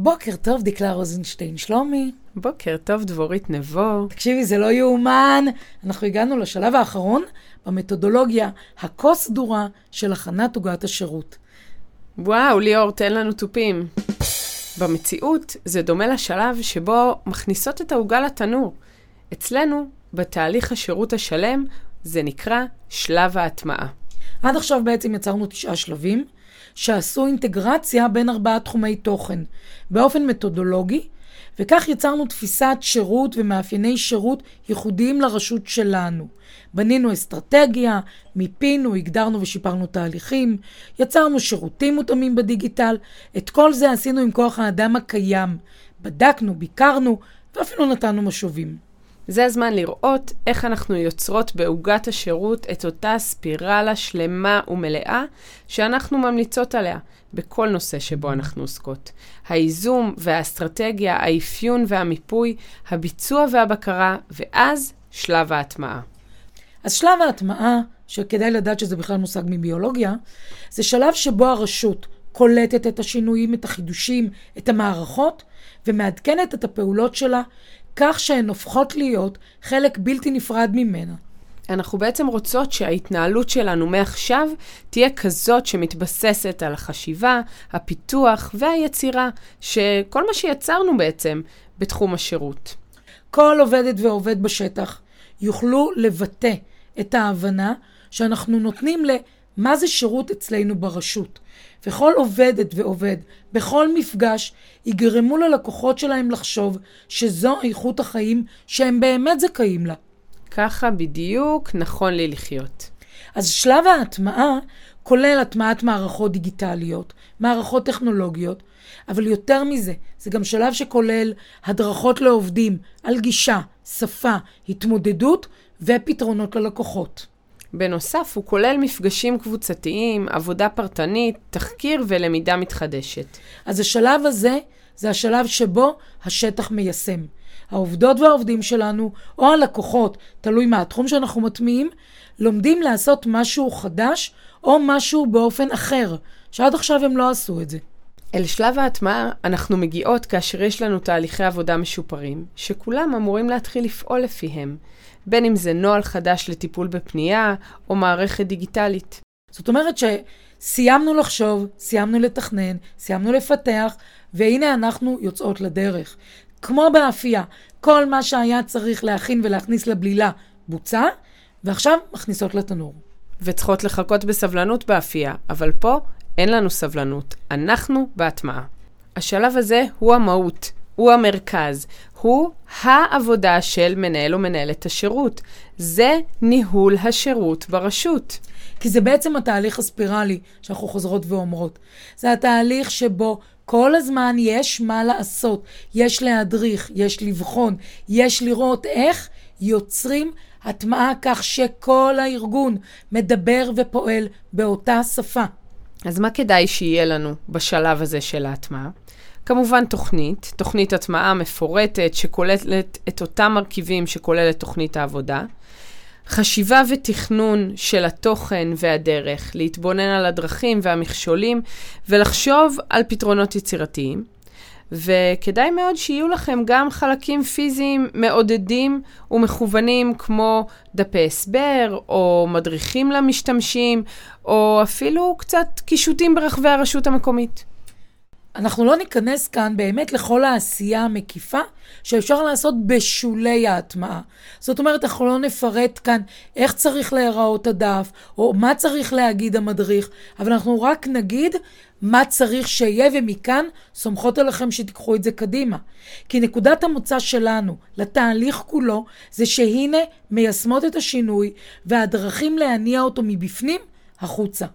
בוקר טוב, דקלה רוזנשטיין. שלומי. בוקר טוב, דבורית נבו. תקשיבי, זה לא יאומן. אנחנו הגענו לשלב האחרון במתודולוגיה הכה סדורה של הכנת עוגת השירות. וואו, ליאור, תן לנו תופים. במציאות זה דומה לשלב שבו מכניסות את העוגה לתנור. אצלנו, בתהליך השירות השלם, זה נקרא שלב ההטמעה. עד עכשיו בעצם יצרנו תשעה שלבים, שעשו אינטגרציה בין ארבעה תחומי תוכן, באופן מתודולוגי, וכך יצרנו תפיסת שירות ומאפייני שירות ייחודיים לרשות שלנו. בנינו אסטרטגיה, מיפינו, הגדרנו ושיפרנו תהליכים, יצרנו שירותים מותאמים בדיגיטל, את כל זה עשינו עם כוח האדם הקיים. בדקנו, ביקרנו ואפילו נתנו משובים. זה הזמן לראות איך אנחנו יוצרות בעוגת השירות את אותה ספירלה שלמה ומלאה שאנחנו ממליצות עליה בכל נושא שבו אנחנו עוסקות. הייזום והאסטרטגיה, האפיון והמיפוי, הביצוע והבקרה, ואז שלב ההטמעה. אז שלב ההטמעה, שכדאי לדעת שזה בכלל מושג מביולוגיה, זה שלב שבו הרשות קולטת את השינויים, את החידושים, את המערכות, ומעדכנת את הפעולות שלה כך שהן הופכות להיות חלק בלתי נפרד ממנה. אנחנו בעצם רוצות שההתנהלות שלנו מעכשיו תהיה כזאת שמתבססת על החשיבה, הפיתוח והיצירה, שכל מה שיצרנו בעצם בתחום השירות. כל עובדת ועובד בשטח יוכלו לבטא את ההבנה שאנחנו נותנים למה זה שירות אצלנו ברשות. וכל עובדת ועובד, בכל מפגש, יגרמו ללקוחות שלהם לחשוב שזו איכות החיים שהם באמת זכאים לה. ככה בדיוק נכון לי לחיות. אז שלב ההטמעה כולל הטמעת מערכות דיגיטליות, מערכות טכנולוגיות, אבל יותר מזה, זה גם שלב שכולל הדרכות לעובדים על גישה, שפה, התמודדות ופתרונות ללקוחות. בנוסף, הוא כולל מפגשים קבוצתיים, עבודה פרטנית, תחקיר ולמידה מתחדשת. אז השלב הזה, זה השלב שבו השטח מיישם. העובדות והעובדים שלנו, או הלקוחות, תלוי מה התחום שאנחנו מטמיעים, לומדים לעשות משהו חדש, או משהו באופן אחר, שעד עכשיו הם לא עשו את זה. אל שלב ההטמעה אנחנו מגיעות כאשר יש לנו תהליכי עבודה משופרים, שכולם אמורים להתחיל לפעול לפיהם. בין אם זה נוהל חדש לטיפול בפנייה או מערכת דיגיטלית. זאת אומרת שסיימנו לחשוב, סיימנו לתכנן, סיימנו לפתח, והנה אנחנו יוצאות לדרך. כמו באפייה, כל מה שהיה צריך להכין ולהכניס לבלילה בוצע, ועכשיו מכניסות לתנור. וצריכות לחכות בסבלנות באפייה, אבל פה אין לנו סבלנות, אנחנו בהטמעה. השלב הזה הוא המהות, הוא המרכז, הוא העבודה של מנהל או מנהלת השירות. זה ניהול השירות ברשות. כי זה בעצם התהליך הספירלי שאנחנו חוזרות ואומרות. זה התהליך שבו כל הזמן יש מה לעשות, יש להדריך, יש לבחון, יש לראות איך יוצרים הטמעה כך שכל הארגון מדבר ופועל באותה שפה. אז מה כדאי שיהיה לנו בשלב הזה של ההטמעה? כמובן תוכנית, תוכנית הטמעה מפורטת שכוללת את אותם מרכיבים שכוללת תוכנית העבודה. חשיבה ותכנון של התוכן והדרך, להתבונן על הדרכים והמכשולים ולחשוב על פתרונות יצירתיים. וכדאי מאוד שיהיו לכם גם חלקים פיזיים מעודדים ומכוונים כמו דפי הסבר, או מדריכים למשתמשים, או אפילו קצת קישוטים ברחבי הרשות המקומית. אנחנו לא ניכנס כאן באמת לכל העשייה המקיפה שאפשר לעשות בשולי ההטמעה. זאת אומרת, אנחנו לא נפרט כאן איך צריך להיראות הדף, או מה צריך להגיד המדריך, אבל אנחנו רק נגיד מה צריך שיהיה, ומכאן סומכות עליכם שתיקחו את זה קדימה. כי נקודת המוצא שלנו לתהליך כולו, זה שהנה מיישמות את השינוי, והדרכים להניע אותו מבפנים החוצה.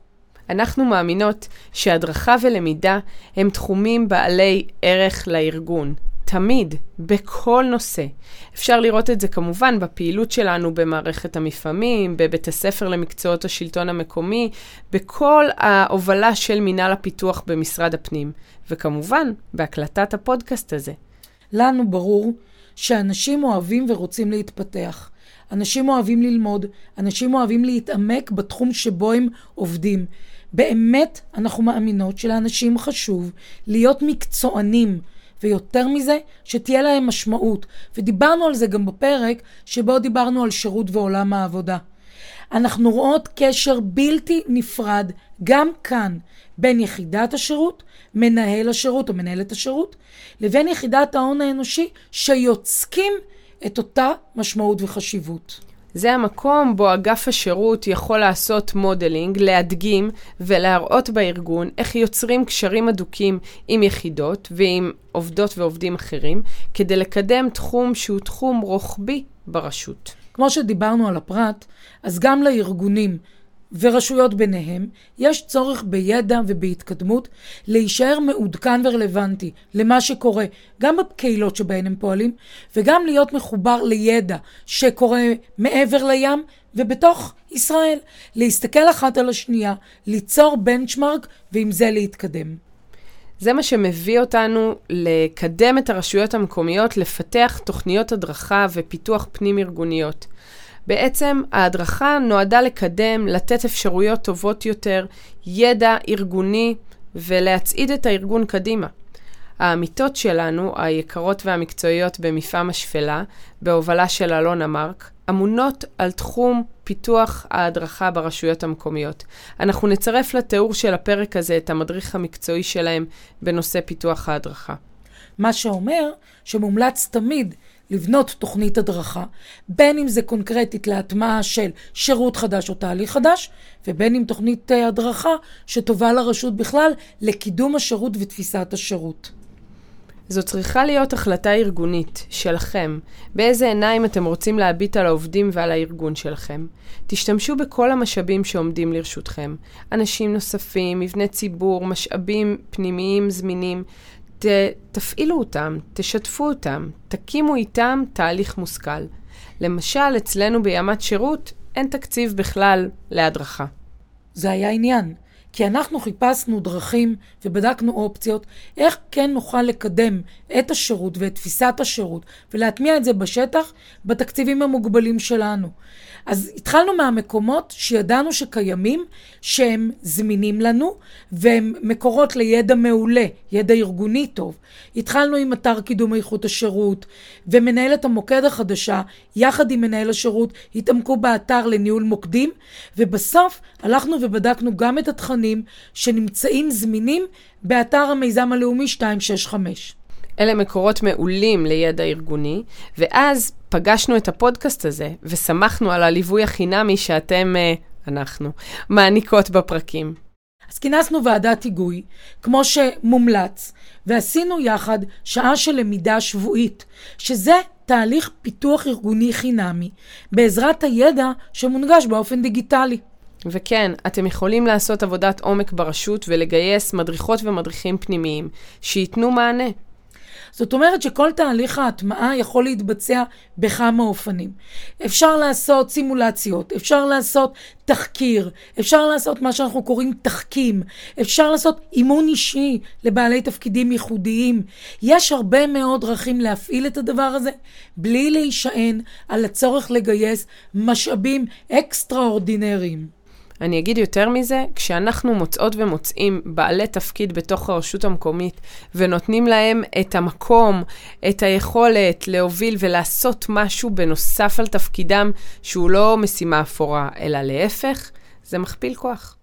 אנחנו מאמינות שהדרכה ולמידה הם תחומים בעלי ערך לארגון. תמיד, בכל נושא. אפשר לראות את זה כמובן בפעילות שלנו במערכת המפעמים, בבית הספר למקצועות השלטון המקומי, בכל ההובלה של מינהל הפיתוח במשרד הפנים, וכמובן בהקלטת הפודקאסט הזה. לנו ברור שאנשים אוהבים ורוצים להתפתח. אנשים אוהבים ללמוד, אנשים אוהבים להתעמק בתחום שבו הם עובדים. באמת אנחנו מאמינות שלאנשים חשוב להיות מקצוענים, ויותר מזה, שתהיה להם משמעות. ודיברנו על זה גם בפרק שבו דיברנו על שירות ועולם העבודה. אנחנו רואות קשר בלתי נפרד גם כאן בין יחידת השירות, מנהל השירות או מנהלת השירות, לבין יחידת ההון האנושי שיוצקים את אותה משמעות וחשיבות. זה המקום בו אגף השירות יכול לעשות modeling, להדגים ולהראות בארגון איך יוצרים קשרים הדוקים עם יחידות ועם עובדות ועובדים אחרים, כדי לקדם תחום שהוא תחום רוחבי ברשות. כמו שדיברנו על הפרט, אז גם לארגונים ורשויות ביניהם, יש צורך בידע ובהתקדמות להישאר מעודכן ורלוונטי למה שקורה, גם בקהילות שבהן הם פועלים, וגם להיות מחובר לידע שקורה מעבר לים ובתוך ישראל. להסתכל אחת על השנייה, ליצור בנצ'מארק ועם זה להתקדם. זה מה שמביא אותנו לקדם את הרשויות המקומיות לפתח תוכניות הדרכה ופיתוח פנים-ארגוניות. בעצם ההדרכה נועדה לקדם, לתת אפשרויות טובות יותר, ידע ארגוני ולהצעיד את הארגון קדימה. העמיתות שלנו, היקרות והמקצועיות במפעם השפלה, בהובלה של אלונה מרק, אמונות על תחום פיתוח ההדרכה ברשויות המקומיות. אנחנו נצרף לתיאור של הפרק הזה את המדריך המקצועי שלהם בנושא פיתוח ההדרכה. מה שאומר שמומלץ תמיד לבנות תוכנית הדרכה, בין אם זה קונקרטית להטמעה של שירות חדש או תהליך חדש, ובין אם תוכנית אה, הדרכה שטובה לרשות בכלל לקידום השירות ותפיסת השירות. זו צריכה להיות החלטה ארגונית שלכם, באיזה עיניים אתם רוצים להביט על העובדים ועל הארגון שלכם. תשתמשו בכל המשאבים שעומדים לרשותכם, אנשים נוספים, מבני ציבור, משאבים פנימיים זמינים. ת, תפעילו אותם, תשתפו אותם, תקימו איתם תהליך מושכל. למשל, אצלנו בימת שירות אין תקציב בכלל להדרכה. זה היה עניין. כי אנחנו חיפשנו דרכים ובדקנו אופציות איך כן נוכל לקדם את השירות ואת תפיסת השירות ולהטמיע את זה בשטח בתקציבים המוגבלים שלנו. אז התחלנו מהמקומות שידענו שקיימים, שהם זמינים לנו, והם מקורות לידע מעולה, ידע ארגוני טוב. התחלנו עם אתר קידום איכות השירות, ומנהלת המוקד החדשה, יחד עם מנהל השירות, התעמקו באתר לניהול מוקדים, ובסוף הלכנו ובדקנו גם את התכנים שנמצאים זמינים באתר המיזם הלאומי 265. אלה מקורות מעולים לידע ארגוני, ואז פגשנו את הפודקאסט הזה, ושמחנו על הליווי החינמי שאתם, אה, אנחנו, מעניקות בפרקים. אז כינסנו ועדת היגוי, כמו שמומלץ, ועשינו יחד שעה של למידה שבועית, שזה תהליך פיתוח ארגוני חינמי, בעזרת הידע שמונגש באופן דיגיטלי. וכן, אתם יכולים לעשות עבודת עומק ברשות ולגייס מדריכות ומדריכים פנימיים, שייתנו מענה. זאת אומרת שכל תהליך ההטמעה יכול להתבצע בכמה אופנים. אפשר לעשות סימולציות, אפשר לעשות תחקיר, אפשר לעשות מה שאנחנו קוראים תחכים, אפשר לעשות אימון אישי לבעלי תפקידים ייחודיים. יש הרבה מאוד דרכים להפעיל את הדבר הזה בלי להישען על הצורך לגייס משאבים אקסטראורדינריים. אני אגיד יותר מזה, כשאנחנו מוצאות ומוצאים בעלי תפקיד בתוך הרשות המקומית ונותנים להם את המקום, את היכולת להוביל ולעשות משהו בנוסף על תפקידם שהוא לא משימה אפורה, אלא להפך, זה מכפיל כוח.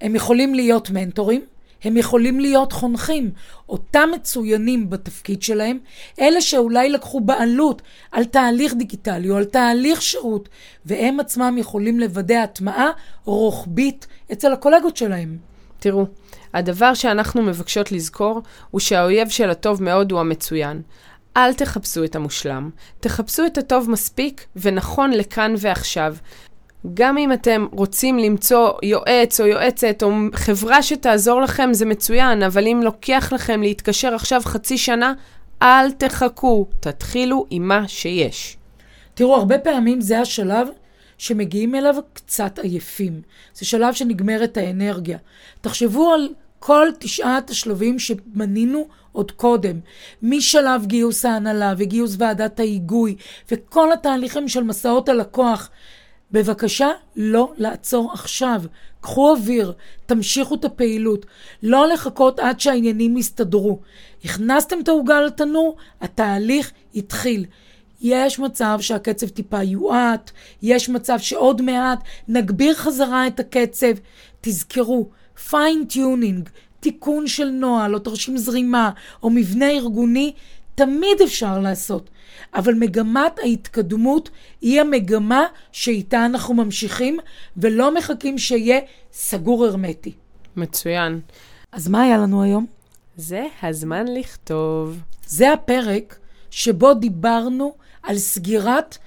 הם יכולים להיות מנטורים, הם יכולים להיות חונכים, אותם מצוינים בתפקיד שלהם, אלה שאולי לקחו בעלות על תהליך דיגיטלי או על תהליך שירות, והם עצמם יכולים לוודא הטמעה רוחבית אצל הקולגות שלהם. תראו, הדבר שאנחנו מבקשות לזכור הוא שהאויב של הטוב מאוד הוא המצוין. אל תחפשו את המושלם, תחפשו את הטוב מספיק ונכון לכאן ועכשיו, גם אם אתם רוצים למצוא יועץ או יועצת או חברה שתעזור לכם, זה מצוין, אבל אם לוקח לכם להתקשר עכשיו חצי שנה, אל תחכו, תתחילו עם מה שיש. תראו, הרבה פעמים זה השלב שמגיעים אליו קצת עייפים. זה שלב שנגמרת האנרגיה. תחשבו על כל תשעת השלבים שמנינו עוד קודם, משלב גיוס ההנהלה וגיוס ועדת ההיגוי וכל התהליכים של מסעות הלקוח. בבקשה, לא לעצור עכשיו. קחו אוויר, תמשיכו את הפעילות. לא לחכות עד שהעניינים יסתדרו. הכנסתם את העוגה לתנור, התהליך התחיל. יש מצב שהקצב טיפה יואט, יש מצב שעוד מעט נגביר חזרה את הקצב. תזכרו, fine tuning, תיקון של נוהל או תרשים זרימה או מבנה ארגוני, תמיד אפשר לעשות. אבל מגמת ההתקדמות היא המגמה שאיתה אנחנו ממשיכים ולא מחכים שיהיה סגור הרמטי. מצוין. אז מה היה לנו היום? זה הזמן לכתוב. זה הפרק שבו דיברנו על סגירת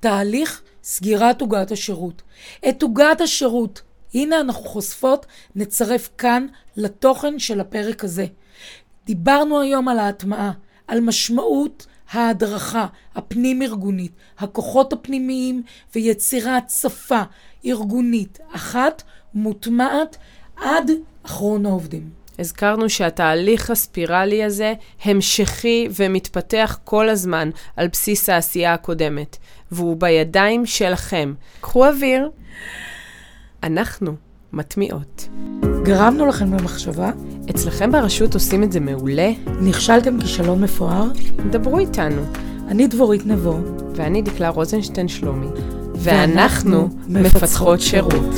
תהליך סגירת עוגת השירות. את עוגת השירות, הנה אנחנו חושפות, נצרף כאן לתוכן של הפרק הזה. דיברנו היום על ההטמעה, על משמעות ההדרכה הפנים-ארגונית, הכוחות הפנימיים ויצירת שפה ארגונית אחת מוטמעת עד אחרון העובדים. הזכרנו שהתהליך הספירלי הזה המשכי ומתפתח כל הזמן על בסיס העשייה הקודמת, והוא בידיים שלכם. קחו אוויר, אנחנו מטמיעות. גרמנו לכם במחשבה? אצלכם ברשות עושים את זה מעולה? נכשלתם כישלון מפואר? דברו איתנו. אני דבורית נבו. ואני דקלה רוזנשטיין שלומי. ואנחנו מפתחות שירות.